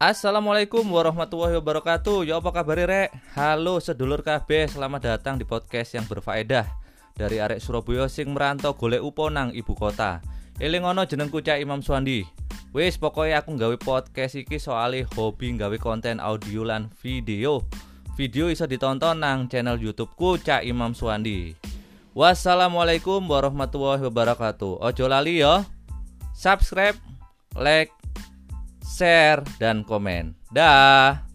Assalamualaikum warahmatullahi wabarakatuh. Ya apa kabar rek? Halo sedulur kabeh, selamat datang di podcast yang berfaedah dari arek Surabaya sing merantau golek upo nang ibu kota. Eling ono jenengku Cak Imam Suwandi. Wis pokoknya aku nggawe podcast iki soalnya hobi nggawe konten audio lan video. Video iso ditonton nang channel YouTubeku Cak Imam Suwandi. Wassalamualaikum warahmatullahi wabarakatuh. Ojo lali ya. Subscribe, like, share, dan komen. Dah.